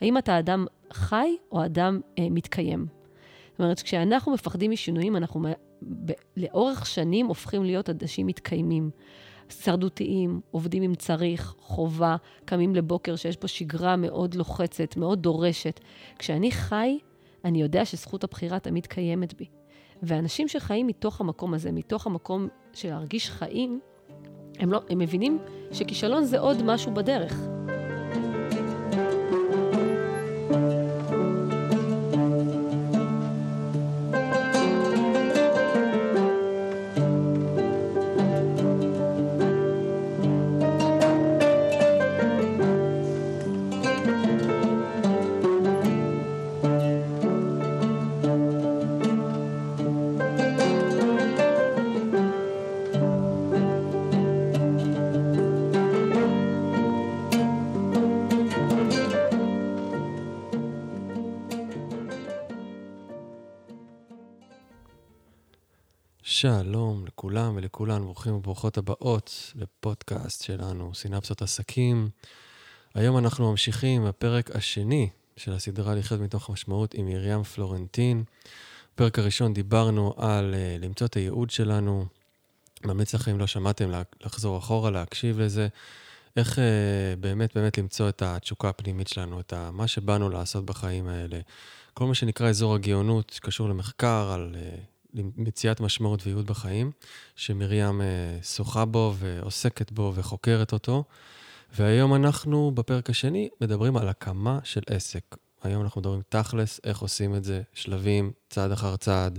האם אתה אדם חי או אדם אה, מתקיים. זאת אומרת, כשאנחנו מפחדים משינויים, אנחנו ב- לאורך שנים הופכים להיות אנשים מתקיימים. שרדותיים, עובדים אם צריך, חובה, קמים לבוקר שיש פה שגרה מאוד לוחצת, מאוד דורשת. כשאני חי, אני יודע שזכות הבחירה תמיד קיימת בי. ואנשים שחיים מתוך המקום הזה, מתוך המקום של להרגיש חיים, הם, לא, הם מבינים שכישלון זה עוד משהו בדרך. שלום לכולם ולכולן, ברוכים וברוכות הבאות לפודקאסט שלנו, סינפסות עסקים. היום אנחנו ממשיכים בפרק השני של הסדרה לחיות מתוך המשמעות עם מרים פלורנטין. בפרק הראשון דיברנו על uh, למצוא את הייעוד שלנו. ממליץ לכם, לא שמעתם, לחזור אחורה, להקשיב לזה. איך uh, באמת באמת למצוא את התשוקה הפנימית שלנו, את מה שבאנו לעשות בחיים האלה. כל מה שנקרא אזור הגאונות, שקשור למחקר על uh, למציאת משמעות וייעוד בחיים, שמרים אה, שוחה בו ועוסקת בו וחוקרת אותו. והיום אנחנו, בפרק השני, מדברים על הקמה של עסק. היום אנחנו מדברים תכלס, איך עושים את זה, שלבים, צעד אחר צעד.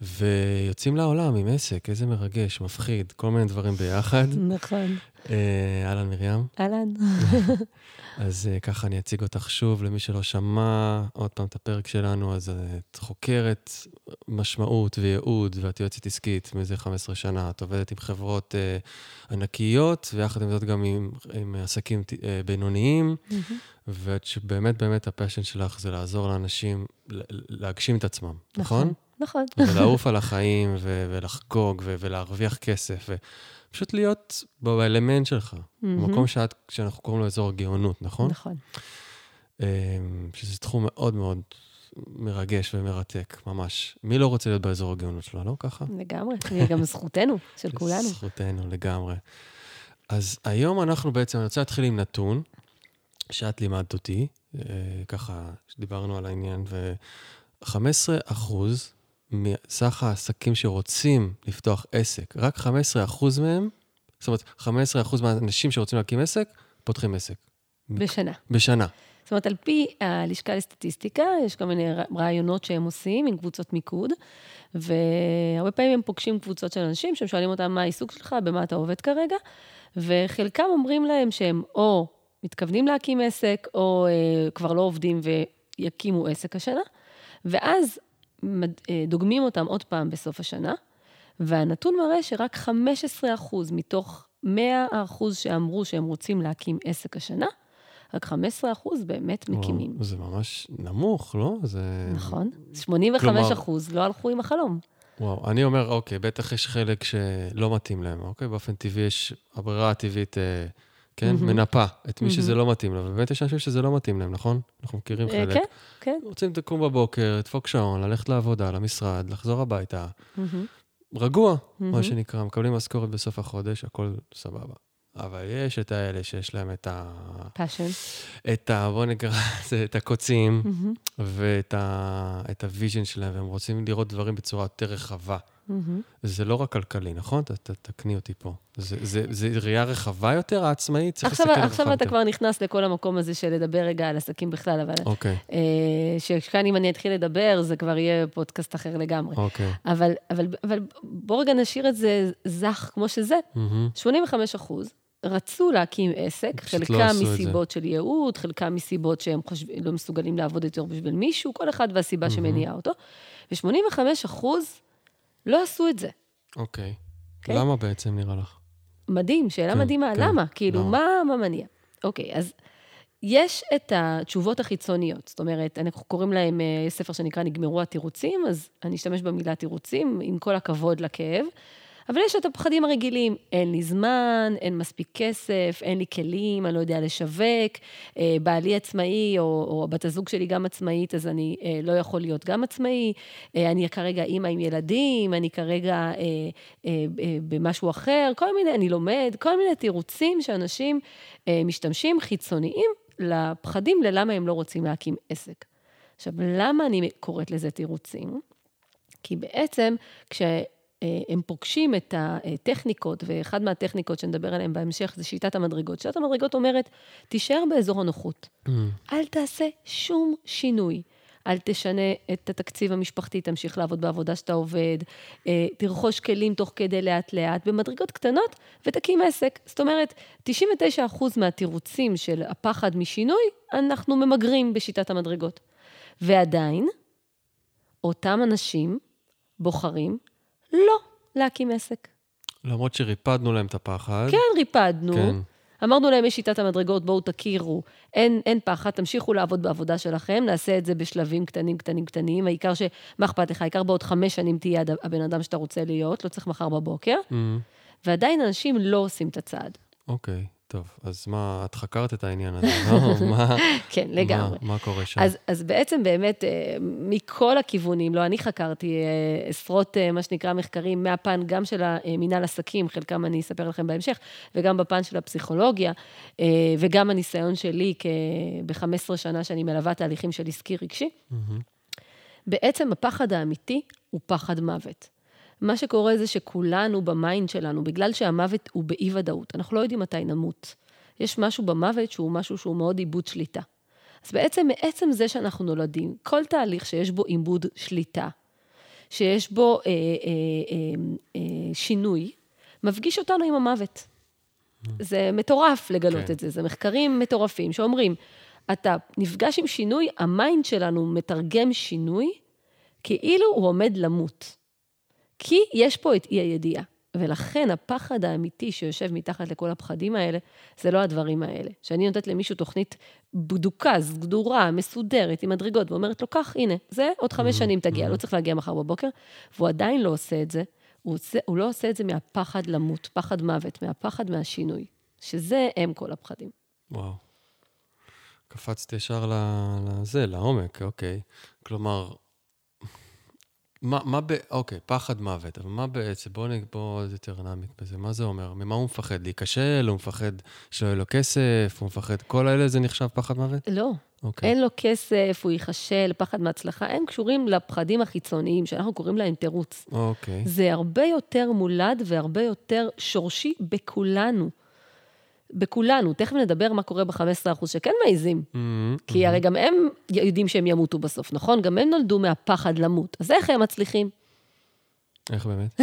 ויוצאים לעולם עם עסק, איזה מרגש, מפחיד, כל מיני דברים ביחד. נכון. אה, אהלן, מרים. אהלן. אז uh, ככה אני אציג אותך שוב, למי שלא שמע עוד פעם את הפרק שלנו, אז uh, את חוקרת משמעות וייעוד, ואת יועצת עסקית מזה 15 שנה. את עובדת עם חברות uh, ענקיות, ויחד עם זאת גם עם, עם עסקים uh, בינוניים. ואת שבאמת באמת הפשן שלך זה לעזור לאנשים להגשים את עצמם, נכון? נכון. נכון. ולעוף על החיים, ולחגוג, ולהרוויח כסף. ו- פשוט להיות באלמנט שלך, mm-hmm. במקום שאת, שאנחנו קוראים לו אזור הגאונות, נכון? נכון. אמ, שזה תחום מאוד מאוד מרגש ומרתק, ממש. מי לא רוצה להיות באזור הגאונות שלו, לא ככה? לגמרי, גם זכותנו, של כולנו. זכותנו, לגמרי. אז היום אנחנו בעצם, אני רוצה להתחיל עם נתון שאת לימדת אותי, אה, ככה, דיברנו על העניין, ו-15 אחוז מסך העסקים שרוצים לפתוח עסק, רק 15% מהם, זאת אומרת, 15% מהאנשים שרוצים להקים עסק, פותחים עסק. בשנה. בשנה. זאת אומרת, על פי הלשכה לסטטיסטיקה, יש כל מיני רעיונות שהם עושים עם קבוצות מיקוד, והרבה פעמים הם פוגשים קבוצות של אנשים שהם שואלים אותם מה העיסוק שלך, במה אתה עובד כרגע, וחלקם אומרים להם שהם או מתכוונים להקים עסק, או אה, כבר לא עובדים ויקימו עסק השנה, ואז דוגמים אותם עוד פעם בסוף השנה, והנתון מראה שרק 15 מתוך 100 שאמרו שהם רוצים להקים עסק השנה, רק 15 באמת מקימים. וואו, זה ממש נמוך, לא? זה... נכון. 85 כלומר... אחוז לא הלכו עם החלום. וואו, אני אומר, אוקיי, בטח יש חלק שלא מתאים להם, אוקיי? באופן טבעי יש, הברירה הטבעית... אה, כן? Mm-hmm. מנפה את מי mm-hmm. שזה לא מתאים לו. ובאמת יש אנשים שזה לא מתאים להם, נכון? אנחנו מכירים אה, חלק. כן, כן. רוצים לקום בבוקר, לדפוק שעון, ללכת לעבודה, למשרד, לחזור הביתה. Mm-hmm. רגוע, mm-hmm. מה שנקרא, מקבלים משכורת בסוף החודש, הכל סבבה. אבל יש את האלה שיש להם את ה... passion. את ה... בוא נקרא לזה, את הקוצים, mm-hmm. ואת ה... את ה vision שלהם, והם רוצים לראות דברים בצורה יותר רחבה. Mm-hmm. זה לא רק כלכלי, נכון? תקני אותי פה. זה, זה, זה ראייה רחבה יותר, העצמאית? צריך עכשיו, להסתכל עכשיו אתה יותר. כבר נכנס לכל המקום הזה של לדבר רגע על עסקים בכלל, אבל... אוקיי. Okay. אה, שכאן אם אני אתחיל לדבר, זה כבר יהיה פודקאסט אחר לגמרי. אוקיי. Okay. אבל, אבל, אבל בוא רגע נשאיר את זה זך כמו שזה. Mm-hmm. 85 אחוז. רצו להקים עסק, חלקם לא מסיבות של ייעוד, חלקם מסיבות שהם חושב, לא מסוגלים לעבוד יותר בשביל מישהו, כל אחד והסיבה mm-hmm. שמניעה אותו. ו-85 אחוז לא עשו את זה. אוקיי. Okay. Okay? למה בעצם נראה לך? מדהים, שאלה כן, מדהימה, כן. למה? כאילו, לא. מה, מה מניע? אוקיי, אז יש את התשובות החיצוניות, זאת אומרת, אנחנו קוראים להם, אה, יש ספר שנקרא נגמרו התירוצים, אז אני אשתמש במילה תירוצים, עם כל הכבוד לכאב, אבל יש את הפחדים הרגילים, אין לי זמן, אין מספיק כסף, אין לי כלים, אני לא יודע לשווק, אה, בעלי עצמאי, או, או בת הזוג שלי גם עצמאית, אז אני אה, לא יכול להיות גם עצמאי, אה, אני כרגע אימא עם ילדים, אני כרגע אה, אה, אה, במשהו אחר, כל מיני, אני לומד, כל מיני תירוצים שאנשים אה, משתמשים חיצוניים לפחדים ללמה הם לא רוצים להקים עסק. עכשיו, למה אני קוראת לזה תירוצים? כי בעצם, כשהם פוגשים את הטכניקות, ואחת מהטכניקות שנדבר עליהן בהמשך זה שיטת המדרגות. שיטת המדרגות אומרת, תישאר באזור הנוחות. Mm. אל תעשה שום שינוי. אל תשנה את התקציב המשפחתי, תמשיך לעבוד בעבודה שאתה עובד, אה, תרכוש כלים תוך כדי לאט-לאט, במדרגות קטנות, ותקים עסק. זאת אומרת, 99% מהתירוצים של הפחד משינוי, אנחנו ממגרים בשיטת המדרגות. ועדיין, אותם אנשים בוחרים לא להקים עסק. למרות שריפדנו להם את הפחד. כן, ריפדנו. כן. אמרנו להם, יש שיטת המדרגות, בואו תכירו, אין, אין פחד, תמשיכו לעבוד בעבודה שלכם, נעשה את זה בשלבים קטנים, קטנים, קטנים. העיקר ש... מה אכפת לך? העיקר בעוד חמש שנים תהיה הבן אדם שאתה רוצה להיות, לא צריך מחר בבוקר. Mm-hmm. ועדיין אנשים לא עושים את הצעד. אוקיי. Okay. טוב, אז מה, את חקרת את העניין הזה, לא? מה... כן, לגמרי. מה, מה קורה שם? אז, אז בעצם באמת, אה, מכל הכיוונים, לא אני חקרתי אה, עשרות, אה, מה שנקרא, מחקרים, מהפן גם של המינהל עסקים, חלקם אני אספר לכם בהמשך, וגם בפן של הפסיכולוגיה, וגם הניסיון שלי ב-15 שנה שאני מלווה תהליכים של עסקי רגשי. בעצם הפחד האמיתי הוא פחד מוות. מה שקורה זה שכולנו ב mind שלנו, בגלל שהמוות הוא באי-ודאות, אנחנו לא יודעים מתי נמות. יש משהו במוות שהוא משהו שהוא מאוד איבוד שליטה. אז בעצם, מעצם זה שאנחנו נולדים, כל תהליך שיש בו איבוד שליטה, שיש בו אה, אה, אה, אה, שינוי, מפגיש אותנו עם המוות. זה מטורף לגלות כן. את זה, זה מחקרים מטורפים שאומרים, אתה נפגש עם שינוי, ה mind שלנו מתרגם שינוי כאילו הוא עומד למות. כי יש פה את אי הידיעה. ולכן הפחד האמיתי שיושב מתחת לכל הפחדים האלה, זה לא הדברים האלה. שאני נותנת למישהו תוכנית בדוקה, סגדורה, מסודרת, עם מדרגות, ואומרת לו, קח, הנה, זה עוד חמש mm-hmm. שנים תגיע, mm-hmm. לא צריך להגיע מחר בבוקר, והוא עדיין לא עושה את זה, הוא, עושה, הוא לא עושה את זה מהפחד למות, פחד מוות, מהפחד מהשינוי, שזה הם כל הפחדים. וואו. קפצתי ישר לזה, לעומק, אוקיי. כלומר, מה, מה ב... אוקיי, פחד מוות, אבל מה בעצם? בואו בוא יותר נעמיק בזה. מה זה אומר? ממה הוא מפחד? להיכשל? הוא מפחד שלא יהיה לו כסף? הוא מפחד... כל האלה זה נחשב פחד מוות? לא. אוקיי. אין לו כסף, הוא ייכשל, פחד מהצלחה. הם קשורים לפחדים החיצוניים, שאנחנו קוראים להם תירוץ. אוקיי. זה הרבה יותר מולד והרבה יותר שורשי בכולנו. בכולנו. תכף נדבר מה קורה ב-15% שכן מעיזים. Mm-hmm, כי mm-hmm. הרי גם הם יודעים שהם ימותו בסוף, נכון? גם הם נולדו מהפחד למות. אז איך הם מצליחים? איך באמת?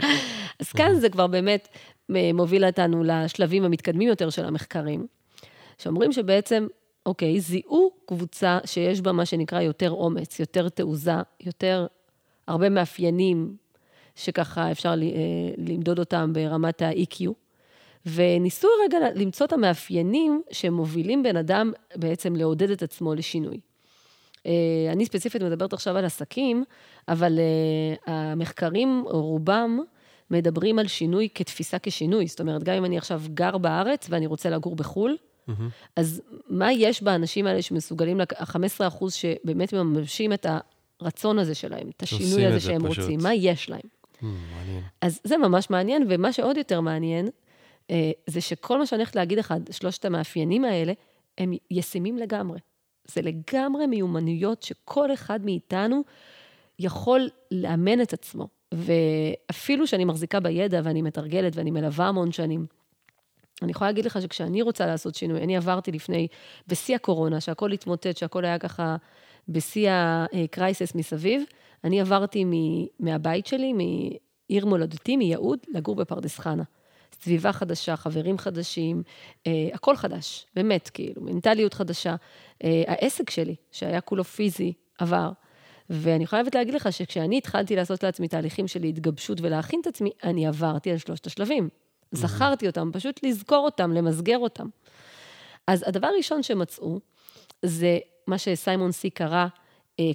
אז כאן זה כבר באמת אה, מוביל אותנו לשלבים המתקדמים יותר של המחקרים, שאומרים שבעצם, אוקיי, זיהו קבוצה שיש בה מה שנקרא יותר אומץ, יותר תעוזה, יותר הרבה מאפיינים שככה אפשר אה, למדוד אותם ברמת ה-EQ. וניסו רגע למצוא את המאפיינים שמובילים בן אדם בעצם לעודד את עצמו לשינוי. אה, אני ספציפית מדברת עכשיו על עסקים, אבל אה, המחקרים, רובם, מדברים על שינוי כתפיסה כשינוי. זאת אומרת, גם אם אני עכשיו גר בארץ ואני רוצה לגור בחו"ל, mm-hmm. אז מה יש באנשים האלה שמסוגלים, ה-15 אחוז שבאמת מממשים את הרצון הזה שלהם, את השינוי הזה שהם פשוט. רוצים, מה יש להם? Mm, מעניין. אז זה ממש מעניין, ומה שעוד יותר מעניין, זה שכל מה שאני הולכת להגיד לך, שלושת המאפיינים האלה, הם ישימים לגמרי. זה לגמרי מיומנויות שכל אחד מאיתנו יכול לאמן את עצמו. ואפילו שאני מחזיקה בידע ואני מתרגלת ואני מלווה המון שנים, אני יכולה להגיד לך שכשאני רוצה לעשות שינוי, אני עברתי לפני, בשיא הקורונה, שהכל התמוטט, שהכל היה ככה בשיא הקרייסס מסביב, אני עברתי מהבית שלי, מעיר מולדתי, מיהוד, לגור בפרדס חנה. סביבה חדשה, חברים חדשים, אה, הכל חדש, באמת, כאילו, מנטליות חדשה. אה, העסק שלי, שהיה כולו פיזי, עבר. ואני חייבת להגיד לך שכשאני התחלתי לעשות לעצמי תהליכים של התגבשות ולהכין את עצמי, אני עברתי על שלושת השלבים. Mm-hmm. זכרתי אותם, פשוט לזכור אותם, למסגר אותם. אז הדבר הראשון שמצאו, זה מה שסיימון סי קרא, אה,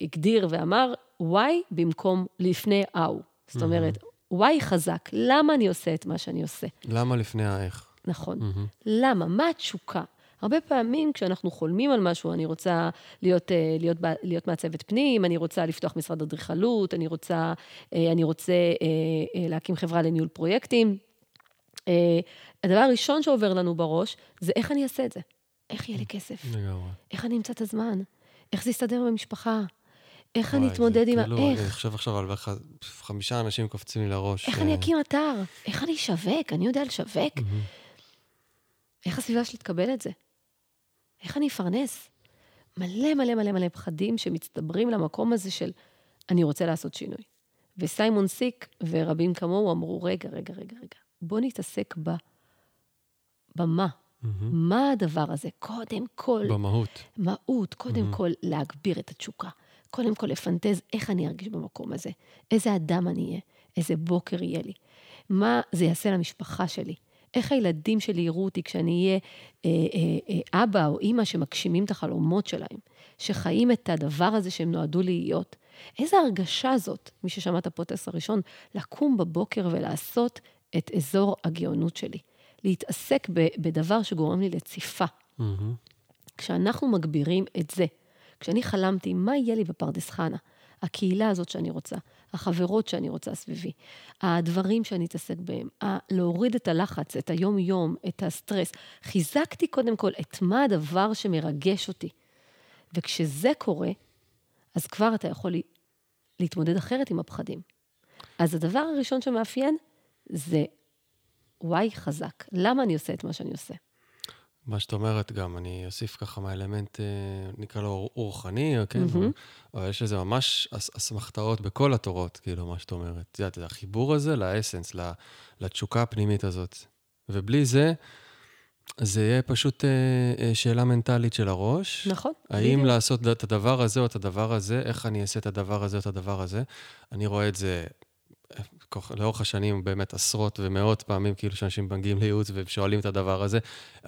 הגדיר ואמר, why במקום לפני how. זאת אומרת, וואי חזק, למה אני עושה את מה שאני עושה? למה לפני האיך? נכון. מהמם. למה? מה התשוקה? הרבה פעמים כשאנחנו חולמים על משהו, אני רוצה להיות, אה, להיות, להיות מעצבת פנים, אני רוצה לפתוח משרד אדריכלות, אני רוצה, אה, אני רוצה אה, להקים חברה לניהול פרויקטים. הדבר הראשון שעובר לנו בראש זה איך אני אעשה את זה. איך יהיה לי כסף? לגמרי. איך אני אמצא את הזמן? איך זה יסתדר במשפחה? איך אני אתמודד עם כאילו, אני האיך? חושב עכשיו על בערך חמישה אנשים קופצים לי לראש. איך אה, אני אקים אתר? איך אני אשווק? אני יודע לשווק? איך הסביבה שלי תקבל את זה? איך אני אפרנס? מלא מלא מלא מלא פחדים שמצטברים למקום הזה של אני רוצה לעשות שינוי. וסיימון סיק ורבים כמוהו אמרו, רגע, רגע, רגע, רגע, בוא נתעסק ב... במה. מהמם. מה הדבר הזה? קודם כל, במהות. מהות, קודם כל להגביר את התשוקה. קודם כל לפנטז איך אני ארגיש במקום הזה, איזה אדם אני אהיה, איזה בוקר יהיה לי, מה זה יעשה למשפחה שלי, איך הילדים שלי יראו אותי כשאני אהיה אה, אה, אה, אבא או אימא שמגשימים את החלומות שלהם, שחיים את הדבר הזה שהם נועדו להיות. איזה הרגשה זאת, מי ששמע את הפודקאסט הראשון, לקום בבוקר ולעשות את אזור הגאונות שלי. להתעסק ב- בדבר שגורם לי לציפה. מהמם. כשאנחנו מגבירים את זה, כשאני חלמתי מה יהיה לי בפרדס חנה, הקהילה הזאת שאני רוצה, החברות שאני רוצה סביבי, הדברים שאני אתעסק בהם, להוריד את הלחץ, את היום-יום, את הסטרס. חיזקתי קודם כל את מה הדבר שמרגש אותי. וכשזה קורה, אז כבר אתה יכול לה- להתמודד אחרת עם הפחדים. אז הדבר הראשון שמאפיין זה וואי חזק. למה אני עושה את מה שאני עושה? מה שאת אומרת גם, אני אוסיף ככה מהאלמנט, אה, נקרא לו רוחני, כן? מהמם. אבל יש לזה ממש אס- אסמכתאות בכל התורות, כאילו, מה שאת אומרת. את יודעת, החיבור הזה לאסנס, לתשוקה הפנימית הזאת. ובלי זה, זה יהיה פשוט אה, אה, שאלה מנטלית של הראש. נכון. האם בדיוק. לעשות את הדבר הזה או את הדבר הזה, איך אני אעשה את הדבר הזה או את הדבר הזה. אני רואה את זה לאורך השנים, באמת עשרות ומאות פעמים, כאילו שאנשים מגיעים לייעוץ ושואלים את הדבר הזה,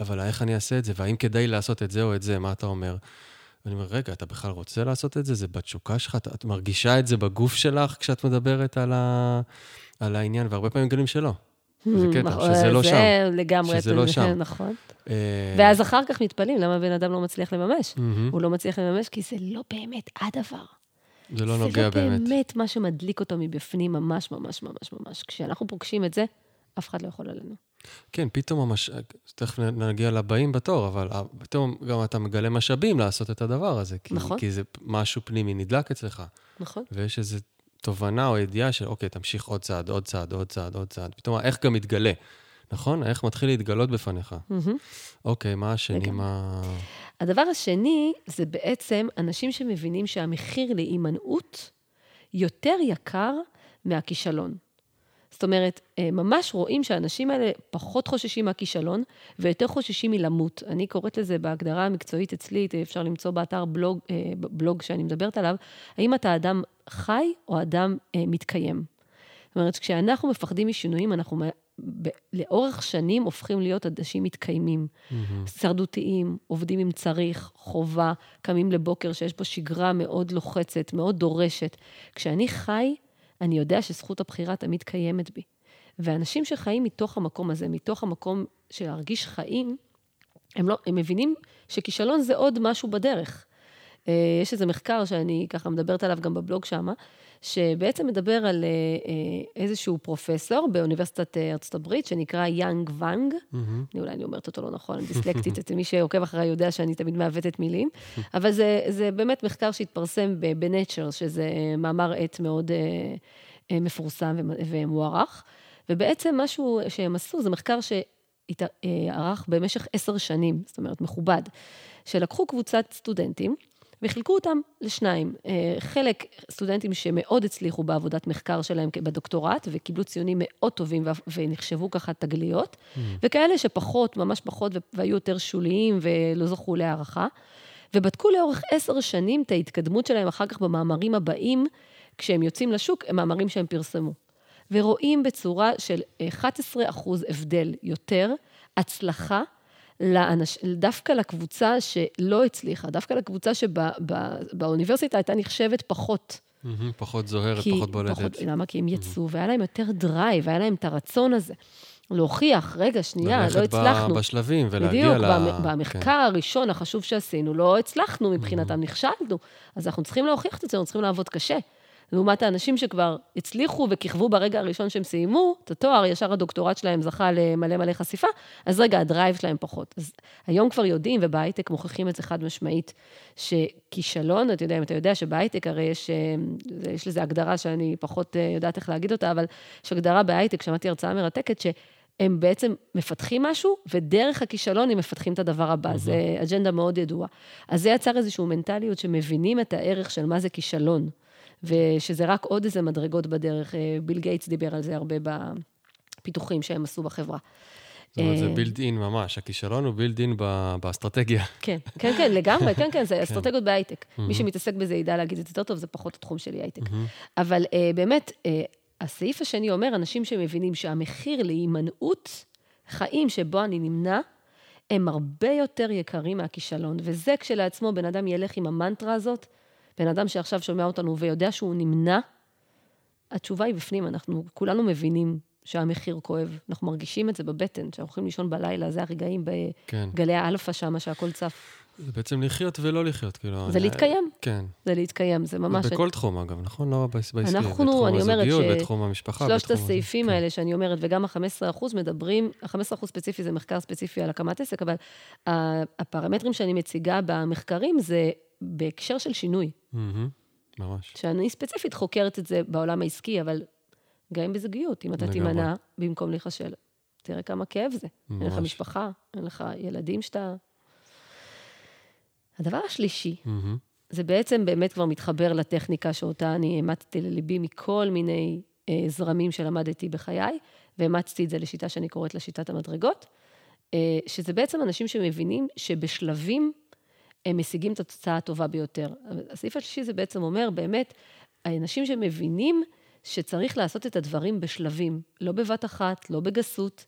אבל איך אני אעשה את זה, והאם כדאי לעשות את זה או את זה, מה אתה אומר? ואני אומר, רגע, אתה בכלל רוצה לעשות את זה? זה בתשוקה שלך? את, את מרגישה את זה בגוף שלך כשאת מדברת על, ה, על העניין, והרבה פעמים מגלים שלא. זה קטע, נכון, שזה לא שם. זה לגמרי, שזה לא שם. נכון. אה, ואז אחר כך מתפלאים למה בן אדם לא מצליח לממש. הוא לא מצליח לממש כי זה לא באמת הדבר. זה לא נוגע זה לא באמת. באמת מה שמדליק אותו מבפנים ממש ממש ממש ממש. כשאנחנו פוגשים את זה, אף אחד לא יכול עלינו. כן, פתאום המש... תכף נגיע לבאים בתור, אבל ה- פתאום גם אתה מגלה משאבים לעשות את הדבר הזה. כי, נכון. כי זה משהו פנימי נדלק אצלך, נכון? ויש איזו תובנה או ידיעה של, אוקיי, תמשיך עוד צעד, עוד צעד, עוד צעד, עוד צעד. פתאום האיך גם מתגלה, נכון? האיך מתחיל להתגלות בפניך. מהמם. אוקיי, מה השני? מה... הדבר השני, זה בעצם אנשים שמבינים שהמחיר להימנעות יותר יקר מהכישלון. זאת אומרת, אה, ממש רואים שהאנשים האלה פחות חוששים מהכישלון ויותר חוששים מלמות. אני קוראת לזה בהגדרה המקצועית אצלי, אפשר למצוא באתר בלוג, אה, בלוג שאני מדברת עליו, האם אתה אדם חי או אדם אה, מתקיים. זאת אומרת, כשאנחנו מפחדים משינויים, אנחנו ב- לאורך שנים הופכים להיות אנשים מתקיימים. מהמם. הישרדותיים, עובדים אם צריך, חובה, קמים לבוקר שיש בו שגרה מאוד לוחצת, מאוד דורשת. כשאני חי, אני יודע שזכות הבחירה תמיד קיימת בי. ואנשים שחיים מתוך המקום הזה, מתוך המקום של להרגיש חיים, הם, לא, הם מבינים שכישלון זה עוד משהו בדרך. אה, יש איזה מחקר שאני ככה מדברת עליו גם בבלוג שמה, שבעצם מדבר על אה, אה, איזשהו פרופסור באוניברסיטת ארצות הברית, שנקרא יאנג ואנג, מהמם. אני אולי אני אומרת אותו לא נכון, אני דיסלקטית, אצל מי שעוקב אחריי יודע שאני תמיד מעוותת מילים, אבל זה, זה באמת מחקר שהתפרסם ב- ב-Nature, שזה מאמר עת מאוד מפורסם ומ- ומוערך, ובעצם משהו שהם עשו, זה מחקר שערך במשך עשר שנים, זאת אומרת, מכובד, שלקחו קבוצת סטודנטים, וחילקו אותם לשניים. אה, חלק סטודנטים שמאוד הצליחו בעבודת מחקר שלהם בדוקטורט, וקיבלו ציונים מאוד טובים ונחשבו ככה תגליות, וכאלה שפחות, ממש פחות, והיו יותר שוליים ולא זכו להערכה. ובדקו לאורך עשר שנים את ההתקדמות שלהם אחר כך במאמרים הבאים, כשהם יוצאים לשוק, הם מאמרים שהם פרסמו. ורואים בצורה של 11 אחוז הבדל יותר, הצלחה לאנש, דווקא לקבוצה שלא הצליחה, דווקא לקבוצה שבאוניברסיטה הייתה נחשבת פחות. מהמם, פחות זוהרת, כי- פחות בולטת. פחות- למה? כי הם יצאו, והיה להם יותר drive, והיה להם את הרצון הזה. להוכיח, רגע, שנייה, לא ללכת הצלחנו. בשלבים ולהגיע בדיוק, ל... במ- כן. במחקר הראשון החשוב שעשינו, לא הצלחנו מבחינתם, נכשלנו. אז אנחנו צריכים להוכיח את זה, אנחנו צריכים לעבוד קשה. לעומת האנשים שכבר הצליחו וכיכבו ברגע הראשון שהם סיימו את התואר, ישר הדוקטורט שלהם זכה למלא מלא חשיפה, אז רגע, ה drive שלהם פחות. אז היום כבר יודעים, ובהייטק מוכיחים את זה חד משמעית, שכישלון, אתה יודע, אם אתה יודע שבהייטק הרי יש, אה, יש לזה הגדרה שאני פחות אה, יודעת איך להגיד אותה, אבל יש הגדרה בהייטק, שמעתי הרצאה מרתקת, ש... הם בעצם מפתחים משהו, ודרך הכישלון הם מפתחים את הדבר הבא. Mm-hmm. זה אג'נדה מאוד ידועה. אז זה יצר איזושהי מנטליות שמבינים את הערך של מה זה כישלון, ושזה רק עוד איזה מדרגות בדרך. אה, ביל גייטס דיבר על זה הרבה בפיתוחים שהם עשו בחברה. זאת אומרת, זה אה, בילד אין ממש. הכישלון הוא בילד אין באסטרטגיה. כן, כן, כן, לגמרי, כן, כן, זה אסטרטגיות בהייטק. מי שמתעסק בזה ידע להגיד את זה יותר טוב, זה פחות התחום שלי הייטק. אבל אה, באמת, אה, הסעיף השני אומר, אנשים שמבינים שהמחיר להימנעות חיים שבו אני נמנע, הם הרבה יותר יקרים מהכישלון. וזה כשלעצמו, בן אדם ילך עם המנטרה הזאת, בן אדם שעכשיו שומע אותנו ויודע שהוא נמנע, התשובה היא בפנים, אנחנו כולנו מבינים שהמחיר כואב. אנחנו מרגישים את זה בבטן, שאנחנו הולכים לישון בלילה, זה הרגעים כן. בגלי האלפא שם, שהכל צף. זה בעצם לחיות ולא לחיות, כאילו. זה אני- להתקיים. כן. זה להתקיים, זה ממש... בכל תחום, אגב, נכון? לא בעס- בעסקי. אנחנו, בתחום אני אומרת הזוגיות, ש- בתחום המשפחה, שלושת בתחום הזה. הסעיפים כן. האלה שאני אומרת, וגם ה-15% מדברים, ה-15% ספציפי זה מחקר ספציפי על הקמת עסק, אבל הפרמטרים שאני מציגה במחקרים זה בהקשר של שינוי. ממש. שאני ספציפית חוקרת את זה בעולם העסקי, אבל גם בזוגיות, אם אתה. תימנע במקום להיכשל, תראה כמה כאב זה. אין לך ממש. משפחה, אין לך ילדים שאתה... הדבר השלישי, זה בעצם באמת כבר מתחבר לטכניקה שאותה אני אימצתי לליבי מכל מיני אה, זרמים שלמדתי בחיי, ואימצתי את זה לשיטה שאני קוראת לה שיטת המדרגות, אה, שזה בעצם אנשים שמבינים שבשלבים הם משיגים את התוצאה הטובה ביותר. הסעיף השלישי זה בעצם אומר, באמת, האנשים שמבינים שצריך לעשות את הדברים בשלבים, לא בבת אחת, לא בגסות,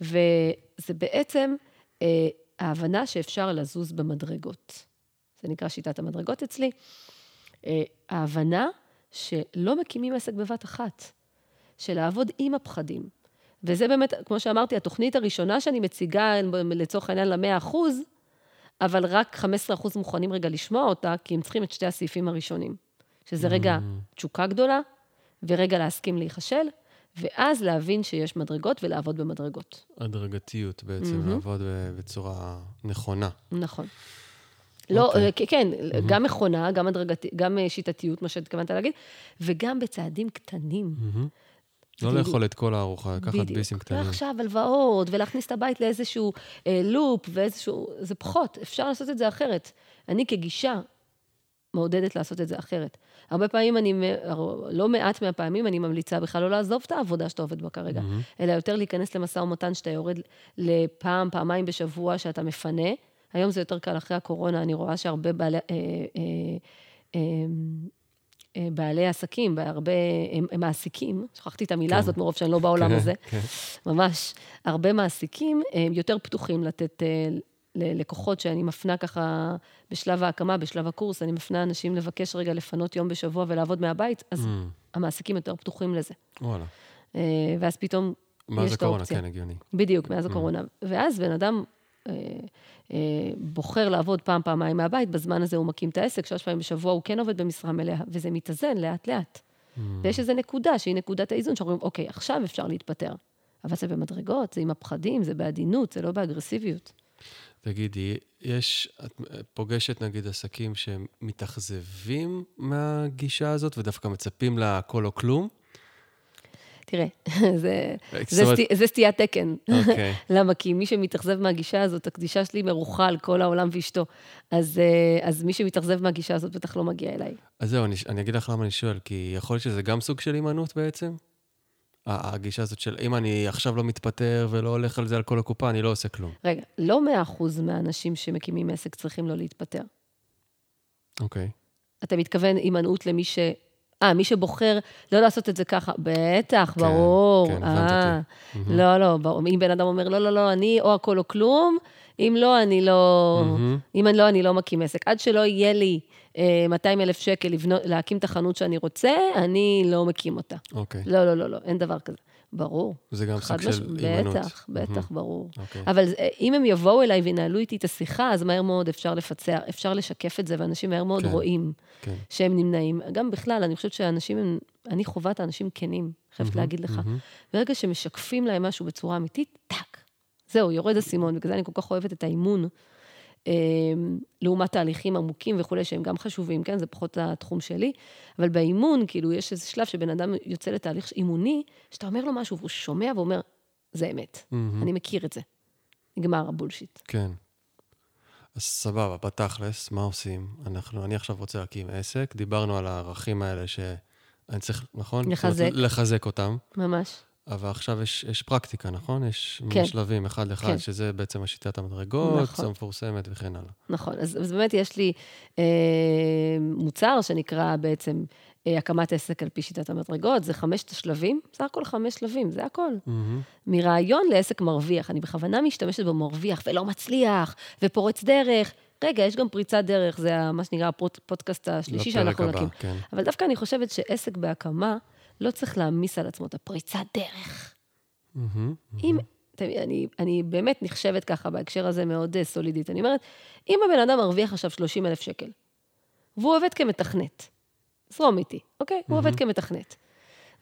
וזה בעצם אה, ההבנה שאפשר לזוז במדרגות. זה נקרא שיטת המדרגות אצלי. אה, ההבנה שלא מקימים עסק בבת אחת, של לעבוד עם הפחדים. וזה באמת, כמו שאמרתי, התוכנית הראשונה שאני מציגה, לצורך העניין, למאה אחוז, אבל רק 15 אחוז מוכנים רגע לשמוע אותה, כי הם צריכים את שתי הסעיפים הראשונים. שזה רגע תשוקה גדולה, ורגע להסכים להיכשל, ואז להבין שיש מדרגות ולעבוד במדרגות. הדרגתיות בעצם, לעבוד ב- בצורה נכונה. נכון. לא, אוקיי. אה, כן, גם מכונה, גם הדרגתית, גם אה, שיטתיות, מה שהתכוונת להגיד, וגם בצעדים קטנים. מהמם. לא לאכול את כל הארוחה, לקחת ביסים קטנים. ועכשיו הלוואות, ולהכניס את הבית לאיזשהו אה, לופ, ואיזשהו... זה פחות, אפשר לעשות את זה אחרת. אני כגישה מעודדת לעשות את זה אחרת. הרבה פעמים אני, לא מעט מהפעמים אני ממליצה בכלל לא לעזוב את העבודה שאתה עובד בה כרגע, אלא יותר להיכנס למשא ומתן שאתה יורד לפעם, פעמיים בשבוע שאתה מפנה. היום זה יותר קל אחרי הקורונה, אני רואה שהרבה בעלי... אה, אה, אה, בעלי עסקים, בהרבה, הם, הם מעסיקים, שכחתי את המילה כן. הזאת מרוב שאני לא בעולם כן, הזה, כן. ממש, הרבה מעסיקים הם יותר פתוחים לתת אה, ללקוחות שאני מפנה ככה בשלב ההקמה, בשלב הקורס, אני מפנה אנשים לבקש רגע לפנות יום בשבוע ולעבוד מהבית, אז Mm, המעסיקים יותר פתוחים לזה. וואלה. אה, ואז פתאום מאז יש את הקורונה, האופציה. כן, הגיוני. בדיוק, מאז הקורונה. ואז בן אדם אה, אה, בוחר לעבוד פעם, פעמיים מהבית, בזמן הזה הוא מקים את העסק, שלוש פעמים בשבוע הוא כן עובד במשרה מלאה, וזה מתאזן לאט-לאט. Mm. ויש איזו נקודה שהיא נקודת האיזון, שאומרים, אוקיי, עכשיו אפשר להתפטר. אבל זה במדרגות, זה עם הפחדים, זה בעדינות, זה לא באגרסיביות. תגידי, יש, את פוגשת נגיד עסקים שמתאכזבים מהגישה הזאת ודווקא מצפים להכל או כלום? תראה, זה, זאת זה, אומרת- סטי, זה סטיית תקן. אוקיי. למה? כי מי שמתאכזב מהגישה הזאת, הקדישה שלי מרוחה על כל העולם ואשתו. אז, אה, אז מי שמתאכזב מהגישה הזאת בטח לא מגיע אליי. אז זהו, אני, אני אגיד לך למה אני שואל, כי יכול להיות שזה גם סוג של הימנעות בעצם? הגישה הזאת של אם אני עכשיו לא מתפטר ולא הולך על זה על כל הקופה, אני לא עושה כלום. רגע, לא מאה אחוז מהאנשים שמקימים עסק צריכים לא להתפטר. אוקיי. אתה מתכוון הימנעות למי ש... אה, מי שבוחר לא לעשות את זה ככה, בטח, כן, ברור. כן, הבנת אה, אותי. לא, לא, ברור. אם בן אדם אומר, לא, לא, לא, אני או הכל או כלום, אם לא, אני לא... מהמם. אם אני לא, אני לא מקים עסק. עד שלא יהיה לי אה, 200 אלף שקל לבנות, להקים את החנות שאני רוצה, אני לא מקים אותה. אוקיי. לא, לא, לא, לא, אין דבר כזה. ברור. זה גם סוג של הימנעות. בטח, בטח, ברור. אוקיי. אבל אם הם יבואו אליי וינהלו איתי את השיחה, אז מהר מאוד אפשר לפצח, אפשר לשקף את זה, ואנשים מהר מאוד כן. רואים כן. שהם נמנעים. גם בכלל, אני חושבת שאנשים הם, אני חווה את האנשים כנים, חייבת להגיד לך. מהמם. ברגע שמשקפים להם משהו בצורה אמיתית, טאק. זהו, יורד אסימון, בגלל זה אני כל כך אוהבת את האימון, לעומת תהליכים עמוקים וכולי, שהם גם חשובים, כן? זה פחות התחום שלי. אבל באימון, כאילו, יש איזה שלב שבן אדם יוצא לתהליך אימוני, שאתה אומר לו משהו והוא שומע ואומר, זה אמת, מהמם. אני מכיר את זה. נגמר הבולשיט. כן. אז סבבה, בתכלס, מה עושים? אנחנו, אני עכשיו רוצה להקים עסק, דיברנו על הערכים האלה שאני צריך, נכון? לחזק. לחזק אותם, ממש. אבל עכשיו יש, יש פרקטיקה, נכון? יש כן. שלבים אחד לאחד, כן. שזה בעצם השיטת המדרגות, נכון. המפורסמת וכן הלאה. נכון, אז, אז באמת יש לי אה, מוצר שנקרא בעצם אה, הקמת עסק על פי שיטת המדרגות, זה חמשת השלבים, בסך הכל חמש שלבים, זה הכל. מהמם. מרעיון לעסק מרוויח, אני בכוונה משתמשת במרוויח ולא מצליח, ופורץ דרך. רגע, יש גם פריצת דרך, זה מה שנקרא הפודקאסט השלישי שאנחנו נקים. כן. אבל דווקא אני חושבת שעסק בהקמה לא צריך להעמיס על עצמו את הפריצת דרך. מהמם. אם, אני, אני באמת נחשבת ככה בהקשר הזה מאוד אה, סולידית. אני אומרת, אם הבן אדם מרוויח עכשיו 30 אלף שקל, והוא עובד כמתכנת, זרום איתי, אוקיי? הוא עובד כמתכנת.